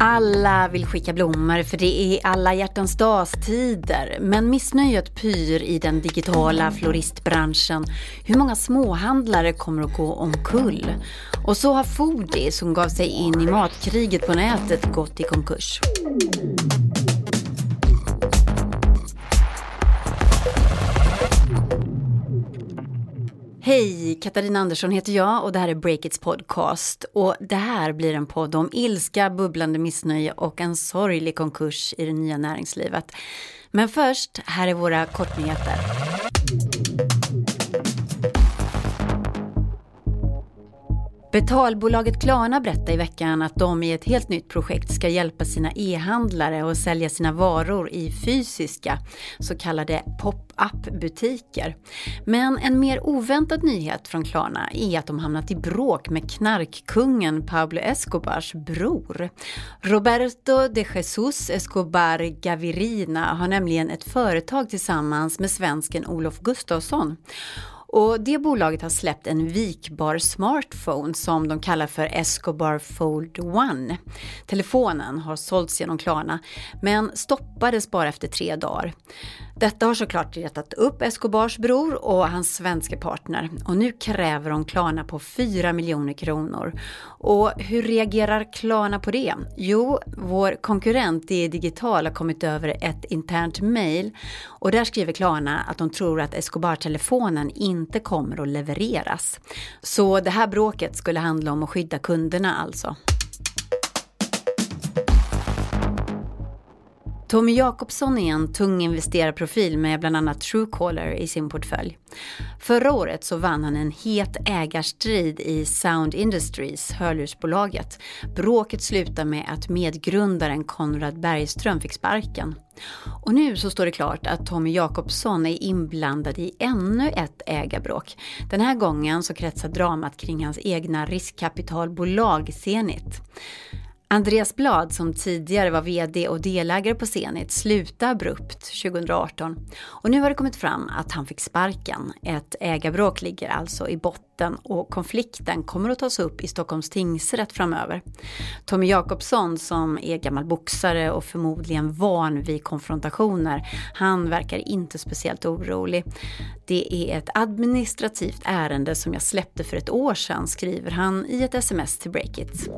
Alla vill skicka blommor för det är alla hjärtans dagstider. Men missnöjet pyr i den digitala floristbranschen. Hur många småhandlare kommer att gå omkull? Och så har Foodie som gav sig in i matkriget på nätet gått i konkurs. Hej, Katarina Andersson heter jag och det här är Breakits podcast. Och det här blir en podd om ilska, bubblande missnöje och en sorglig konkurs i det nya näringslivet. Men först, här är våra kortnyheter. Betalbolaget Klarna berättade i veckan att de i ett helt nytt projekt ska hjälpa sina e-handlare att sälja sina varor i fysiska så kallade pop-up butiker. Men en mer oväntad nyhet från Klarna är att de hamnat i bråk med knarkkungen Pablo Escobars bror. Roberto de Jesus Escobar Gavirina har nämligen ett företag tillsammans med svensken Olof Gustafsson. Och det bolaget har släppt en vikbar smartphone som de kallar för Escobar Fold One. Telefonen har sålts genom Klarna men stoppades bara efter tre dagar. Detta har såklart retat upp Escobars bror och hans svenska partner och nu kräver de Klarna på 4 miljoner kronor. Och hur reagerar Klarna på det? Jo, vår konkurrent DE Digital har kommit över ett internt mail och där skriver Klarna att de tror att Escobar-telefonen inte kommer att levereras. Så det här bråket skulle handla om att skydda kunderna alltså. Tommy Jakobsson är en tung investerarprofil med bland annat Truecaller i sin portfölj. Förra året så vann han en het ägarstrid i Sound Industries, hörlursbolaget. Bråket slutade med att medgrundaren Konrad Bergström fick sparken. Och nu så står det klart att Tommy Jakobsson är inblandad i ännu ett ägarbråk. Den här gången så kretsar dramat kring hans egna riskkapitalbolag Zenit. Andreas Blad som tidigare var VD och delägare på Zenit slutade abrupt 2018 och nu har det kommit fram att han fick sparken. Ett ägarbråk ligger alltså i botten och konflikten kommer att tas upp i Stockholms tingsrätt framöver. Tommy Jakobsson som är gammal boxare och förmodligen van vid konfrontationer, han verkar inte speciellt orolig. Det är ett administrativt ärende som jag släppte för ett år sedan, skriver han i ett sms till Breakit.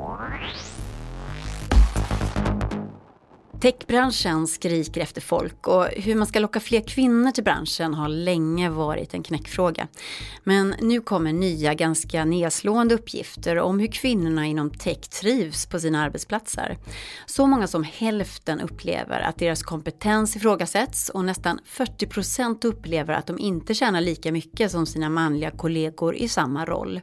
Techbranschen skriker efter folk och hur man ska locka fler kvinnor till branschen har länge varit en knäckfråga. Men nu kommer nya ganska nedslående uppgifter om hur kvinnorna inom tech trivs på sina arbetsplatser. Så många som hälften upplever att deras kompetens ifrågasätts och nästan 40 procent upplever att de inte tjänar lika mycket som sina manliga kollegor i samma roll.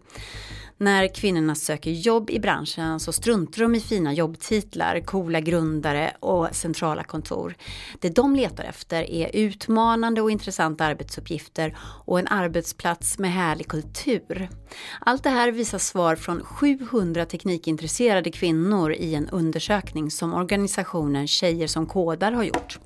När kvinnorna söker jobb i branschen så struntar de i fina jobbtitlar, coola grundare och centrala kontor. Det de letar efter är utmanande och intressanta arbetsuppgifter och en arbetsplats med härlig kultur. Allt det här visar svar från 700 teknikintresserade kvinnor i en undersökning som organisationen Tjejer som kodar har gjort.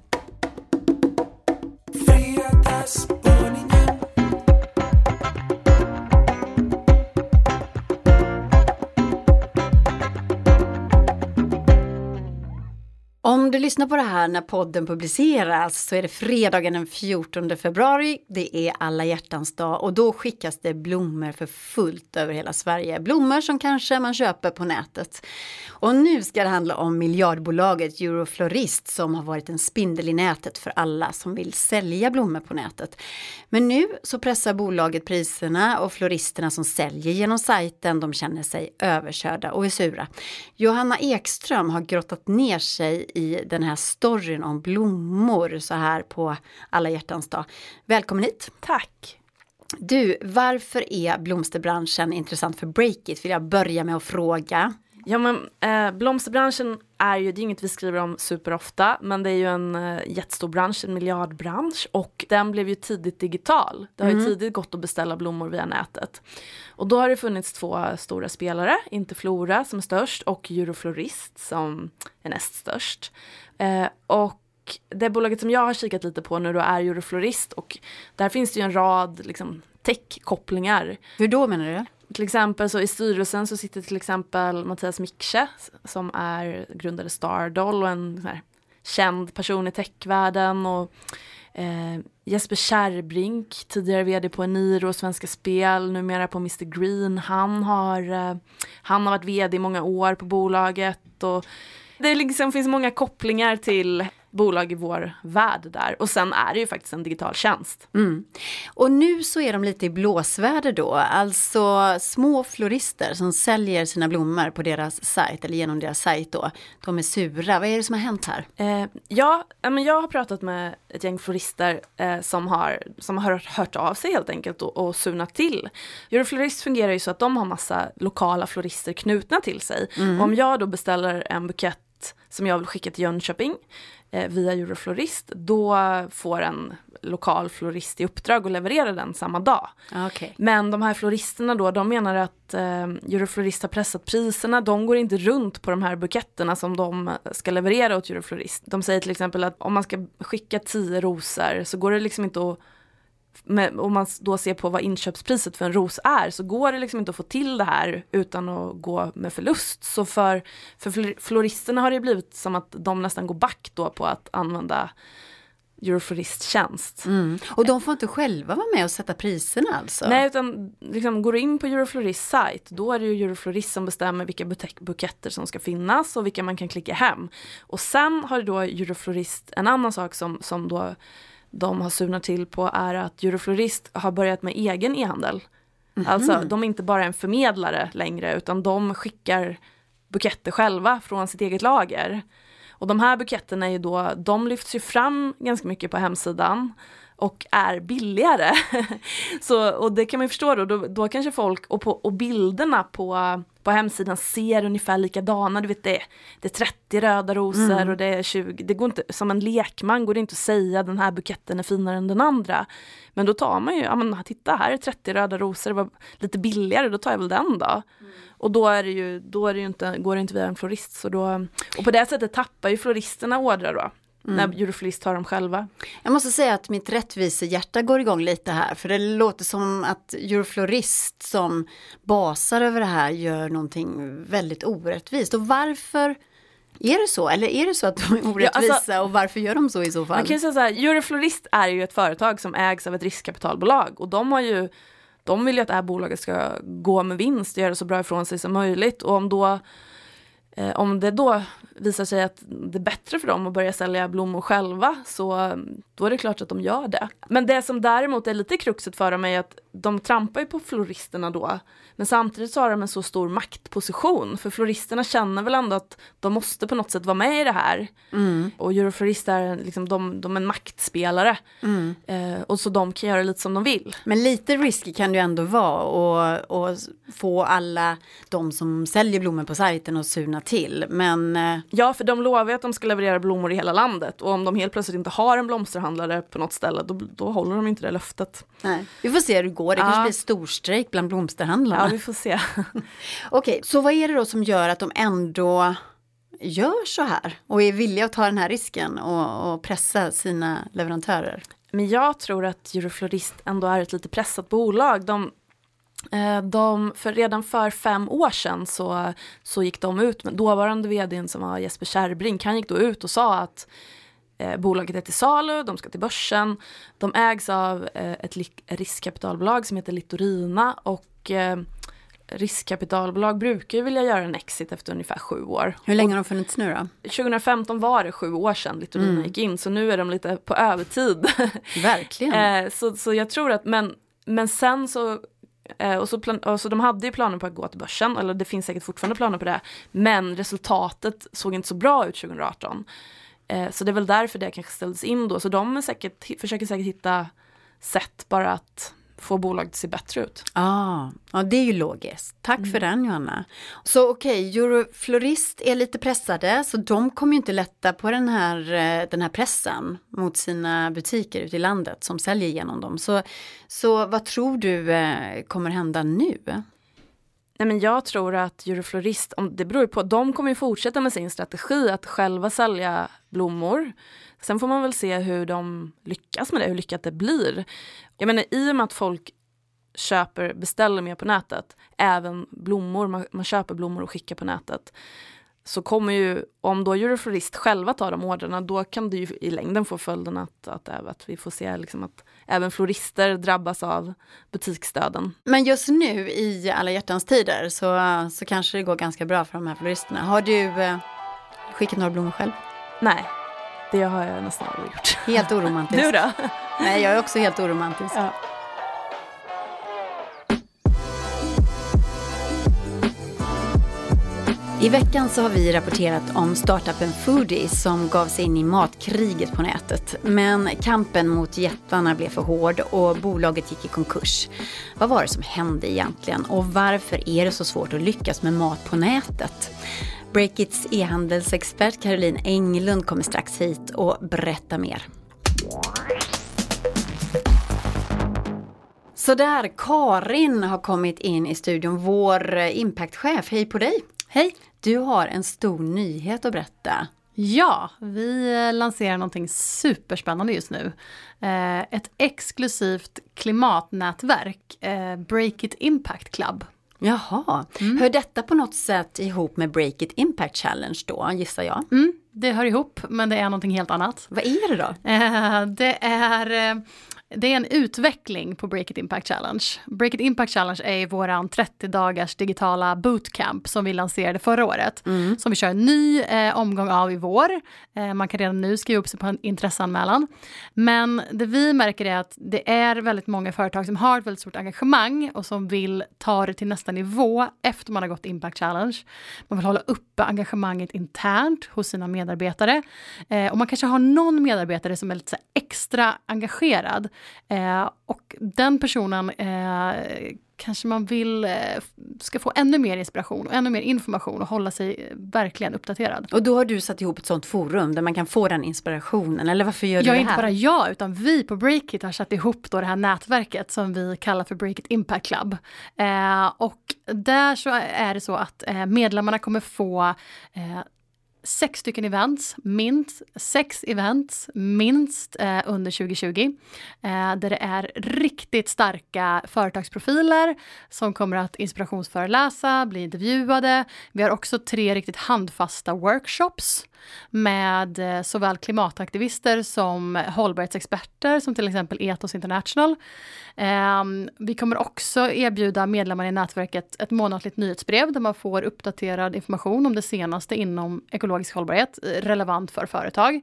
Om du lyssnar på det här när podden publiceras så är det fredagen den 14 februari. Det är alla hjärtans dag och då skickas det blommor för fullt över hela Sverige. Blommor som kanske man köper på nätet. Och nu ska det handla om miljardbolaget Euroflorist som har varit en spindel i nätet för alla som vill sälja blommor på nätet. Men nu så pressar bolaget priserna och floristerna som säljer genom sajten de känner sig överkörda och är sura. Johanna Ekström har grottat ner sig i den här storyn om blommor så här på alla hjärtans dag. Välkommen hit! Tack! Du, varför är blomsterbranschen intressant för Breakit? Vill jag börja med att fråga. Ja men eh, blomsterbranschen är ju, det är inget vi skriver om superofta, men det är ju en eh, jättestor bransch, en miljardbransch och den blev ju tidigt digital. Det har mm. ju tidigt gått att beställa blommor via nätet. Och då har det funnits två stora spelare, Interflora som är störst och Euroflorist som är näst störst. Eh, och det bolaget som jag har kikat lite på nu då är Euroflorist och där finns det ju en rad liksom, tech-kopplingar. Hur då menar du? Till exempel så i styrelsen så sitter till exempel Mattias Miksche som är grundare Stardoll och en här, känd person i techvärlden och eh, Jesper Kärrbrink, tidigare vd på Eniro och Svenska Spel, numera på Mr Green. Han har, eh, han har varit vd i många år på bolaget och det liksom finns många kopplingar till bolag i vår värld där. Och sen är det ju faktiskt en digital tjänst. Mm. Och nu så är de lite i blåsväder då, alltså små florister som säljer sina blommor på deras sajt eller genom deras sajt då. De är sura, vad är det som har hänt här? Eh, ja, men jag har pratat med ett gäng florister eh, som har, som har hört av sig helt enkelt och, och surnat till. Euroflorist fungerar ju så att de har massa lokala florister knutna till sig. Mm. Om jag då beställer en bukett som jag vill skicka till Jönköping eh, via Euroflorist, då får en lokal florist i uppdrag att leverera den samma dag. Okay. Men de här floristerna då, de menar att eh, Euroflorist har pressat priserna, de går inte runt på de här buketterna som de ska leverera åt Euroflorist. De säger till exempel att om man ska skicka tio rosor så går det liksom inte att med, om man då ser på vad inköpspriset för en ros är så går det liksom inte att få till det här utan att gå med förlust. Så för, för floristerna har det blivit som att de nästan går back då på att använda Euroflorist-tjänst. Mm. Och de får inte själva vara med och sätta priserna alltså? Nej, utan liksom, går du in på Euroflorist sajt, då är det ju Euroflorist som bestämmer vilka buketter som ska finnas och vilka man kan klicka hem. Och sen har då Euroflorist en annan sak som, som då de har surnat till på är att Euroflorist har börjat med egen e-handel. Mm -hmm. Alltså de är inte bara en förmedlare längre utan de skickar buketter själva från sitt eget lager. Och de här buketterna är ju då, de lyfts ju fram ganska mycket på hemsidan och är billigare. så, och det kan man ju förstå då, då, då kanske folk, och, på, och bilderna på, på hemsidan ser ungefär likadana, du vet det, det är 30 röda rosor mm. och det är 20, det går inte, som en lekman går det inte att säga den här buketten är finare än den andra. Men då tar man ju, ja men titta här är 30 röda rosor, det var lite billigare, då tar jag väl den då. Mm. Och då är det ju, då är det inte, går det inte via en florist. Så då, och på det sättet tappar ju floristerna ordrar då. Mm. När Euroflorist tar dem själva. Jag måste säga att mitt rättvisehjärta går igång lite här. För det låter som att Euroflorist som basar över det här gör någonting väldigt orättvist. Och varför är det så? Eller är det så att de är orättvisa ja, alltså, och varför gör de så i så fall? Man kan säga så här, Euroflorist är ju ett företag som ägs av ett riskkapitalbolag och de har ju de vill ju att det här bolaget ska gå med vinst och göra så bra ifrån sig som möjligt och om då Eh, om det då visar sig att det är bättre för dem att börja sälja blommor själva så då är det klart att de gör det. Men det som däremot är lite kruxet för dem är att de trampar ju på floristerna då. Men samtidigt så har de en så stor maktposition för floristerna känner väl ändå att de måste på något sätt vara med i det här. Mm. Och Euroflorist är liksom, de, de är en maktspelare. Mm. Eh, och så de kan göra lite som de vill. Men lite risky kan det ju ändå vara och, och få alla de som säljer blommor på sajten att surna till. Men... Ja, för de lovar ju att de ska leverera blommor i hela landet och om de helt plötsligt inte har en blomsterhandlare på något ställe då, då håller de inte det löftet. Nej. Vi får se hur det går, det ja. kanske blir storstrejk bland blomsterhandlarna. Ja, vi får se. Okej, okay, så vad är det då som gör att de ändå gör så här och är villiga att ta den här risken och, och pressa sina leverantörer? Men jag tror att Euroflorist ändå är ett lite pressat bolag. De, de, för redan för fem år sedan så, så gick de ut dåvarande vdn som var Jesper Kärrbrink, han gick då ut och sa att eh, bolaget är till salu, de ska till börsen. De ägs av eh, ett riskkapitalbolag som heter Litorina och eh, riskkapitalbolag brukar ju vilja göra en exit efter ungefär sju år. Hur länge har de funnits nu då? 2015 var det sju år sedan Litorina mm. gick in så nu är de lite på övertid. Verkligen. eh, så, så jag tror att, men, men sen så eh, och så, plan, och så de hade ju planer på att gå till börsen, eller det finns säkert fortfarande planer på det. Men resultatet såg inte så bra ut 2018. Eh, så det är väl därför det kanske ställdes in då. Så de säkert, försöker säkert hitta sätt bara att få bolaget att se bättre ut. Ah, ja, det är ju logiskt. Tack mm. för den Johanna. Så okej, okay, Euroflorist är lite pressade så de kommer ju inte lätta på den här, eh, den här pressen mot sina butiker ute i landet som säljer genom dem. Så, så vad tror du eh, kommer hända nu? Nej, men jag tror att Euroflorist, om, det beror på, de kommer ju fortsätta med sin strategi att själva sälja blommor. Sen får man väl se hur de lyckas med det, hur lyckat det blir. Jag menar i och med att folk köper, beställer mer på nätet, även blommor, man, man köper blommor och skickar på nätet, så kommer ju, om då Euroflorist själva tar de orderna, då kan det ju i längden få följden att, att, att vi får se liksom att även florister drabbas av butiksdöden. Men just nu i alla hjärtans tider så, så kanske det går ganska bra för de här floristerna. Har du eh, skickat några blommor själv? Nej, det har jag nästan aldrig gjort. Helt oromantiskt. du då? Nej, jag är också helt oromantisk. Ja. I veckan så har vi rapporterat om startupen Foodie som gav sig in i matkriget på nätet. Men kampen mot jättarna blev för hård och bolaget gick i konkurs. Vad var det som hände egentligen och varför är det så svårt att lyckas med mat på nätet? Breakits e-handelsexpert Caroline Englund kommer strax hit och berätta mer. Sådär, Karin har kommit in i studion, vår impactchef. Hej på dig! Hej! Du har en stor nyhet att berätta. Ja, vi lanserar någonting superspännande just nu. Eh, ett exklusivt klimatnätverk, eh, Break It Impact Club. Jaha, mm. hör detta på något sätt ihop med Break It Impact Challenge då, gissar jag? Mm, det hör ihop, men det är någonting helt annat. Vad är det då? Eh, det är det är en utveckling på Break It Impact Challenge. Break It Impact Challenge är våran 30 dagars digitala bootcamp som vi lanserade förra året. Mm. Som vi kör en ny eh, omgång av i vår. Eh, man kan redan nu skriva upp sig på en intresseanmälan. Men det vi märker är att det är väldigt många företag som har ett väldigt stort engagemang och som vill ta det till nästa nivå efter man har gått Impact Challenge. Man vill hålla uppe engagemanget internt hos sina medarbetare. Eh, och man kanske har någon medarbetare som är lite extra engagerad Eh, och den personen eh, kanske man vill eh, ska få ännu mer inspiration och ännu mer information och hålla sig eh, verkligen uppdaterad. Och då har du satt ihop ett sånt forum där man kan få den inspirationen, eller varför gör du ja, det här? Inte bara jag, utan vi på Breakit har satt ihop då det här nätverket som vi kallar för Breakit Impact Club. Eh, och där så är det så att eh, medlemmarna kommer få sex stycken events, minst sex events, minst eh, under 2020. Eh, där det är riktigt starka företagsprofiler som kommer att inspirationsföreläsa, bli intervjuade. Vi har också tre riktigt handfasta workshops med eh, såväl klimataktivister som hållbarhetsexperter som till exempel Ethos International. Eh, vi kommer också erbjuda medlemmar i nätverket ett månatligt nyhetsbrev där man får uppdaterad information om det senaste inom ekologisk hållbarhet, eh, relevant för företag.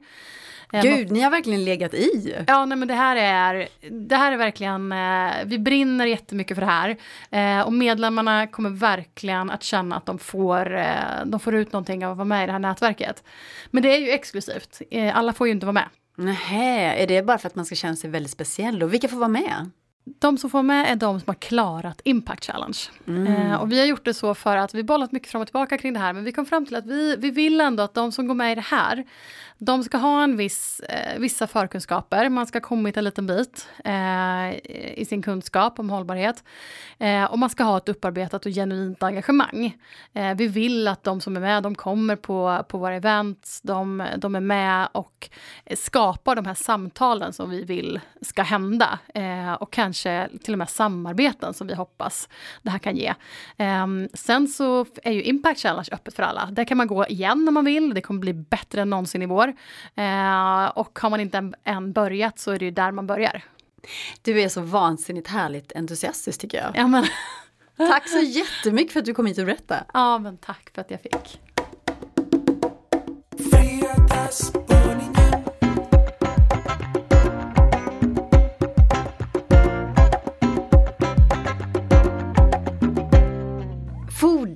Eh, Gud, ni har verkligen legat i. Ja, nej men det här är, det här är verkligen, eh, vi brinner jättemycket för det här. Och medlemmarna kommer verkligen att känna att de får, de får ut någonting av att vara med i det här nätverket. Men det är ju exklusivt, alla får ju inte vara med. Nej, är det bara för att man ska känna sig väldigt speciell? Och vilka får vara med? De som får med är de som har klarat Impact Challenge. Mm. Eh, och vi har gjort det så för att vi bollat mycket fram och tillbaka kring det här men vi kom fram till att vi, vi vill ändå att de som går med i det här de ska ha en viss, eh, vissa förkunskaper, man ska ha kommit en liten bit eh, i sin kunskap om hållbarhet. Eh, och man ska ha ett upparbetat och genuint engagemang. Eh, vi vill att de som är med, de kommer på, på våra events, de, de är med och skapar de här samtalen som vi vill ska hända. Eh, och kanske till och med samarbeten som vi hoppas det här kan ge. Ehm, sen så är ju Impact Challenge öppet för alla. Där kan man gå igen om man vill, det kommer bli bättre än någonsin i vår. Eh, och har man inte än börjat så är det ju där man börjar. Du är så vansinnigt härligt entusiastisk tycker jag. Ja, men... tack så jättemycket för att du kom hit och berättade. Ja, men tack för att jag fick.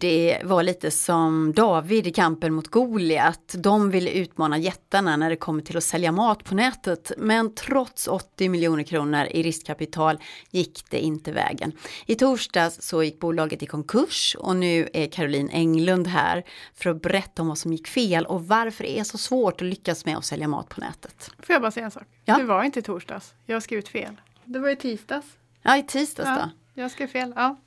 Det var lite som David i kampen mot Goliat. De ville utmana jättarna när det kommer till att sälja mat på nätet. Men trots 80 miljoner kronor i riskkapital gick det inte vägen. I torsdags så gick bolaget i konkurs och nu är Caroline Englund här för att berätta om vad som gick fel och varför det är så svårt att lyckas med att sälja mat på nätet. Får jag bara säga en sak? Ja? Det var inte i torsdags. Jag har skrivit fel. Det var i tisdags. Ja, i tisdags ja, då. Jag skrev fel. Ja.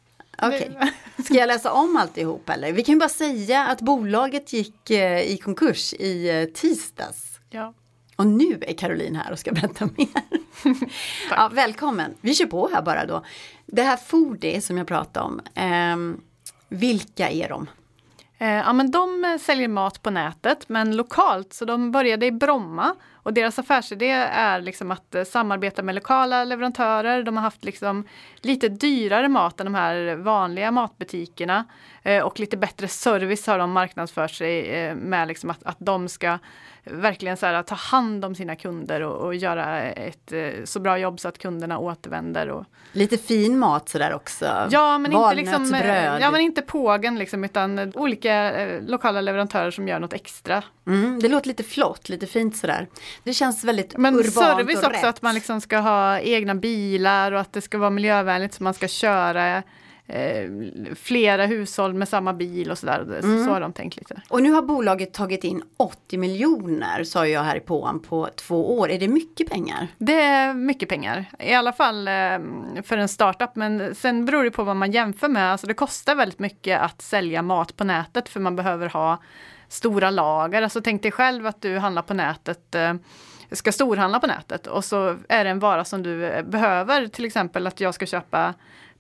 Okej. Okay. Ska jag läsa om alltihop eller? Vi kan bara säga att bolaget gick eh, i konkurs i eh, tisdags. Ja. Och nu är Caroline här och ska berätta mer. ja, välkommen, vi kör på här bara då. Det här Foodie som jag pratade om, eh, vilka är de? Eh, ja, men de eh, säljer mat på nätet men lokalt, så de började i Bromma. Och deras affärsidé är liksom att eh, samarbeta med lokala leverantörer. De har haft liksom lite dyrare mat än de här vanliga matbutikerna. och lite bättre service har de marknadsfört sig med liksom att, att de ska verkligen så här, ta hand om sina kunder och, och, göra ett så bra jobb så att kunderna återvänder. Och... Lite fin mat sådär också? Ja, men inte, liksom, ja, men inte pågen liksom, utan olika eh, lokala leverantörer som gör något extra. Mm, det låter lite flott, lite fint sådär. Det känns väldigt men urbant service och också, rätt. att man liksom ska ha egna bilar och att det ska vara miljövänligt så man ska köra eh, flera hushåll med samma bil och sådär. Mm. Så har de tänkt lite. Och nu har bolaget tagit in 80 miljoner sa jag här i påan på två år. Är det mycket pengar? Det är mycket pengar. I alla fall eh, för en startup. Men sen beror det på vad man jämför med. Alltså det kostar väldigt mycket att sälja mat på nätet för man behöver ha stora lager. Alltså tänk dig själv att du handlar på nätet eh, ska storhandla på nätet och så är det en vara som du behöver. Till exempel att jag ska köpa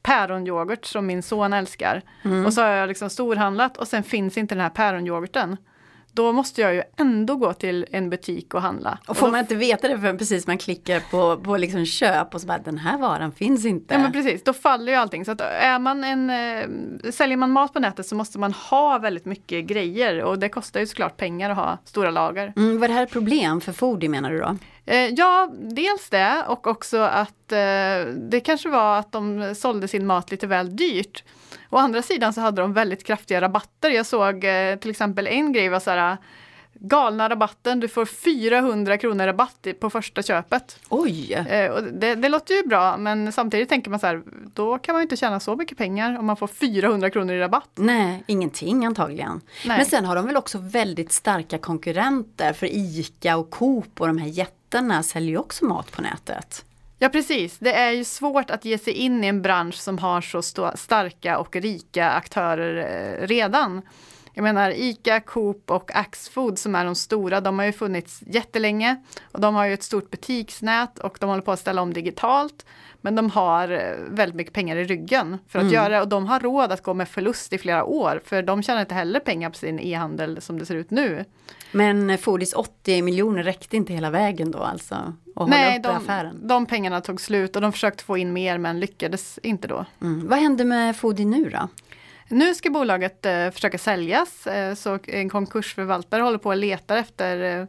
päronyoghurt som min son älskar. Mm. Och så har jag liksom storhandlat och sen finns inte den här päronyoghurten. Då måste jag ju ändå gå till en butik och handla. Och får och man inte veta det förrän precis man klickar på, på liksom köp och så bara den här varan finns inte. Ja men precis, då faller ju allting. Så att är man en, äh, säljer man mat på nätet så måste man ha väldigt mycket grejer och det kostar ju såklart pengar att ha stora lager. Mm, var det här ett problem för Foodie menar du då? Eh, ja, dels det och också att eh, det kanske var att de sålde sin mat lite väl dyrt. Å andra sidan så hade de väldigt kraftiga rabatter. Jag såg eh, till exempel en grej var så här galna rabatten, du får 400 kronor rabatt på första köpet. Oj! Eh, det, det, låter ju bra men samtidigt tänker man så här, då kan man inte tjäna så mycket pengar om man får 400 kronor i rabatt. Nej, ingenting antagligen. Nej. Men sen har de väl också väldigt starka konkurrenter för ICA och Coop och de här jättarna säljer ju också mat på nätet. Ja precis, det är ju svårt att ge sig in i en bransch som har så starka och rika aktörer eh, redan. Jag menar ICA, Coop och Axfood som är de stora, de har ju funnits jättelänge. Och de har ju ett stort butiksnät och de håller på att ställa om digitalt. Men de har eh, väldigt mycket pengar i ryggen för att mm. göra det och de har råd att gå med förlust i flera år. För de tjänar inte heller pengar på sin e-handel som det ser ut nu. Men Foodis 80 miljoner räckte inte hela vägen då alltså? Och Nej, de, affären. de pengarna tog slut och de försökte få in mer men lyckades inte då. Mm. Vad hände med Foodie nu då? Nu ska bolaget eh, försöka säljas, eh, så en konkursförvaltare håller på att leta efter eh,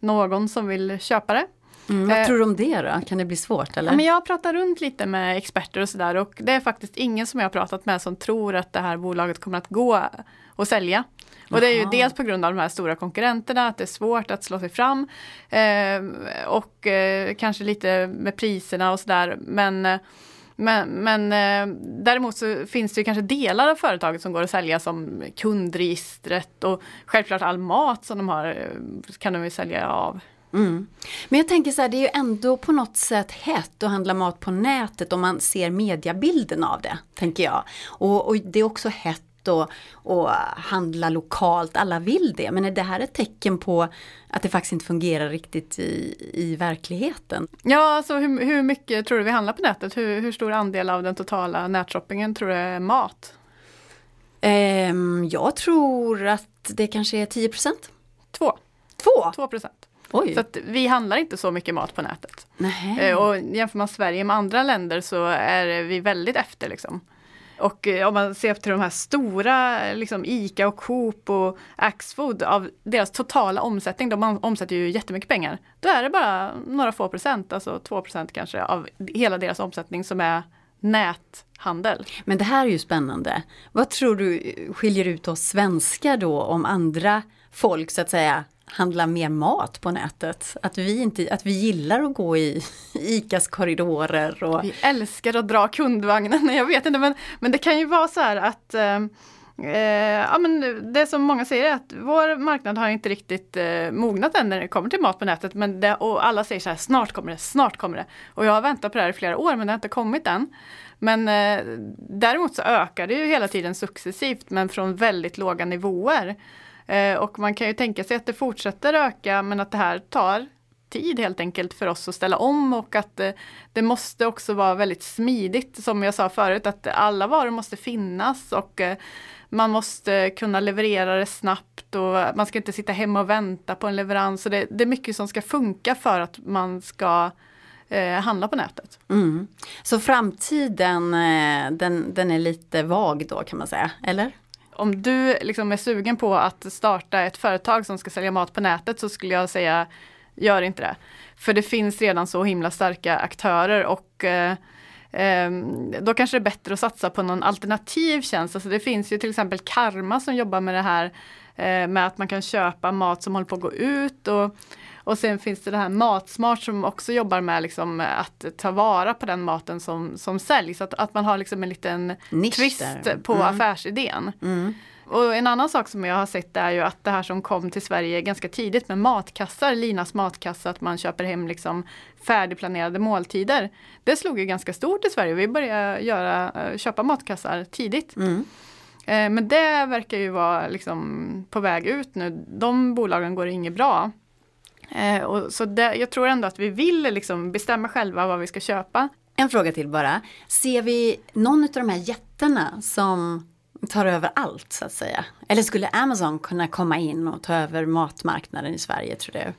någon som vill köpa det. Mm, vad eh, tror du om det då? Kan det bli svårt? Eller? Ja, men jag pratar runt lite med experter och sådär och det är faktiskt ingen som jag har pratat med som tror att det här bolaget kommer att gå att sälja. Och det är ju dels på grund av de här stora konkurrenterna, att det är svårt att slå sig fram. Eh, och eh, kanske lite med priserna och sådär. Men eh, men, men eh, däremot så finns det kanske delar av företaget som går att sälja som kundregistret och självklart all mat som de har eh, kan de ju sälja av. Mm. Men jag tänker så här, det är ju ändå på något sätt hett att handla mat på nätet om man ser mediabilden av det, tänker jag. Och, och det är också hett och, och handla lokalt, alla vill det. Men är det här ett tecken på att det faktiskt inte fungerar riktigt i, i verkligheten? Ja, alltså hur, hur mycket tror du vi handlar på nätet? Hur, hur stor andel av den totala nätshoppingen tror du är mat? Um, jag tror att det kanske är 10 procent. Två. Två? Två procent. Oj. Så att vi handlar inte så mycket mat på nätet. Nej. Och jämför man Sverige med andra länder så är vi väldigt efter. Liksom. Och eh, om man ser till de här stora, liksom ICA och Coop och Axfood, av deras totala omsättning, de omsätter ju jättemycket pengar. Då är det bara några få procent, alltså två procent kanske, av hela deras omsättning som är näthandel. Men det här är ju spännande. Vad tror du eh, skiljer ut oss svenskar då om andra folk så att säga handla mer mat på nätet. Att vi, inte, att vi gillar att gå i ICAs korridorer. Och... Vi älskar att dra kundvagnen, jag vet inte men, men det kan ju vara så här att eh, eh, ja, men det som många säger är att vår marknad har inte riktigt eh, mognat än när det kommer till mat på nätet. Men det, och alla säger så här, snart kommer det, snart kommer det. Och jag har väntat på det här i flera år men det har inte kommit än. Men eh, däremot så ökar det ju hela tiden successivt men från väldigt låga nivåer. Eh, och man kan ju tänka sig att det fortsätter öka men att det här tar tid helt enkelt för oss att ställa om och att eh, det måste också vara väldigt smidigt som jag sa förut att alla varor måste finnas och eh, man måste kunna leverera det snabbt och man ska inte sitta hemma och vänta på en leverans. Så det, det är mycket som ska funka för att man ska eh, handla på nätet. Mm. Så framtiden den, den är lite vag då kan man säga, eller? Om du liksom är sugen på att starta ett företag som ska sälja mat på nätet så skulle jag säga gör inte det. För det finns redan så himla starka aktörer och eh, ehm, då kanske det är bättre att satsa på någon alternativ tjänst. Alltså det finns ju till exempel Karma som jobbar med det här eh, med att man kan köpa mat som håller på att gå ut. Och, och sen finns det det här Matsmart som också jobbar med liksom att ta vara på den maten som, som säljs. Att, att man har liksom en liten Nisch twist där. på Mm. affärsidén. Mm. Och en annan sak som jag har sett är ju att det här som kom till Sverige ganska tidigt med matkassar, Linas matkassa, att man köper hem liksom färdigplanerade måltider. Det slog ju ganska stort i Sverige. Vi började göra, eh, köpa matkassar tidigt. Mm. Eh, Men det verkar ju vara liksom på väg ut nu. De bolagen går inget bra. Eh, Och så det, jag tror ändå att vi vill liksom bestämma själva vad vi ska köpa. En fråga till bara. Ser vi någon av de här jättarna som tar över allt så att säga? Eller skulle Amazon kunna komma in och ta över matmarknaden i Sverige tror du?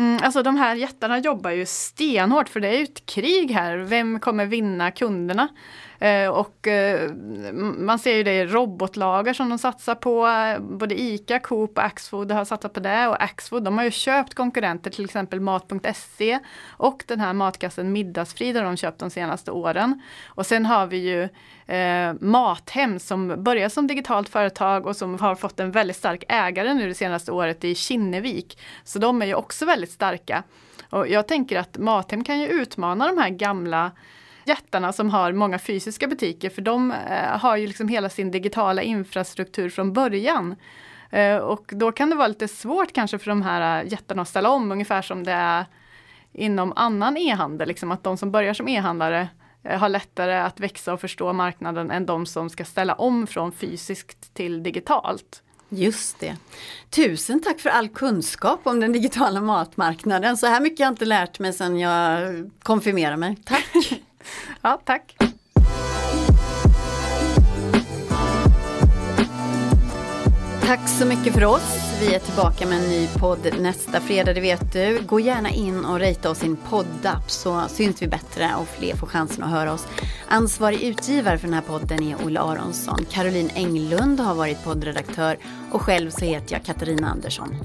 Mm, alltså de här jättarna jobbar ju stenhårt för det är ju ett krig här. Vem kommer vinna kunderna? Eh, och eh, man ser ju det i robotlager som de satsar på. Både ICA, Coop och Axfood har satsat på det. Och Axfood de har ju köpt konkurrenter, till exempel Mat.se och den här matkassen Middagsfrid har de köpt de senaste åren. Och sen har vi ju eh, Mathem som börjar som digitalt företag och som har fått en väldigt stark ägare nu det senaste året i Kinnevik. Så de är ju också väldigt starka. Och jag tänker att Mathem kan ju utmana de här gamla jättarna som har många fysiska butiker för de eh, har ju liksom hela sin digitala infrastruktur från början. Eh, och då kan det vara lite svårt kanske för de här eh, jättarna att ställa om ungefär som det är inom annan e-handel. Liksom att de som börjar som e-handlare eh, har lättare att växa och förstå marknaden än de som ska ställa om från fysiskt till digitalt. Just det. Tusen tack för all kunskap om den digitala matmarknaden. Så här mycket har jag inte lärt mig sedan jag konfirmerade mig. Tack! Ja, tack! Tack så mycket för oss. Vi är tillbaka med en ny podd nästa fredag, det vet du. Gå gärna in och rita oss i en poddapp så syns vi bättre och fler får chansen att höra oss. Ansvarig utgivare för den här podden är Olle Aronsson. Caroline Englund har varit poddredaktör och själv så heter jag Katarina Andersson.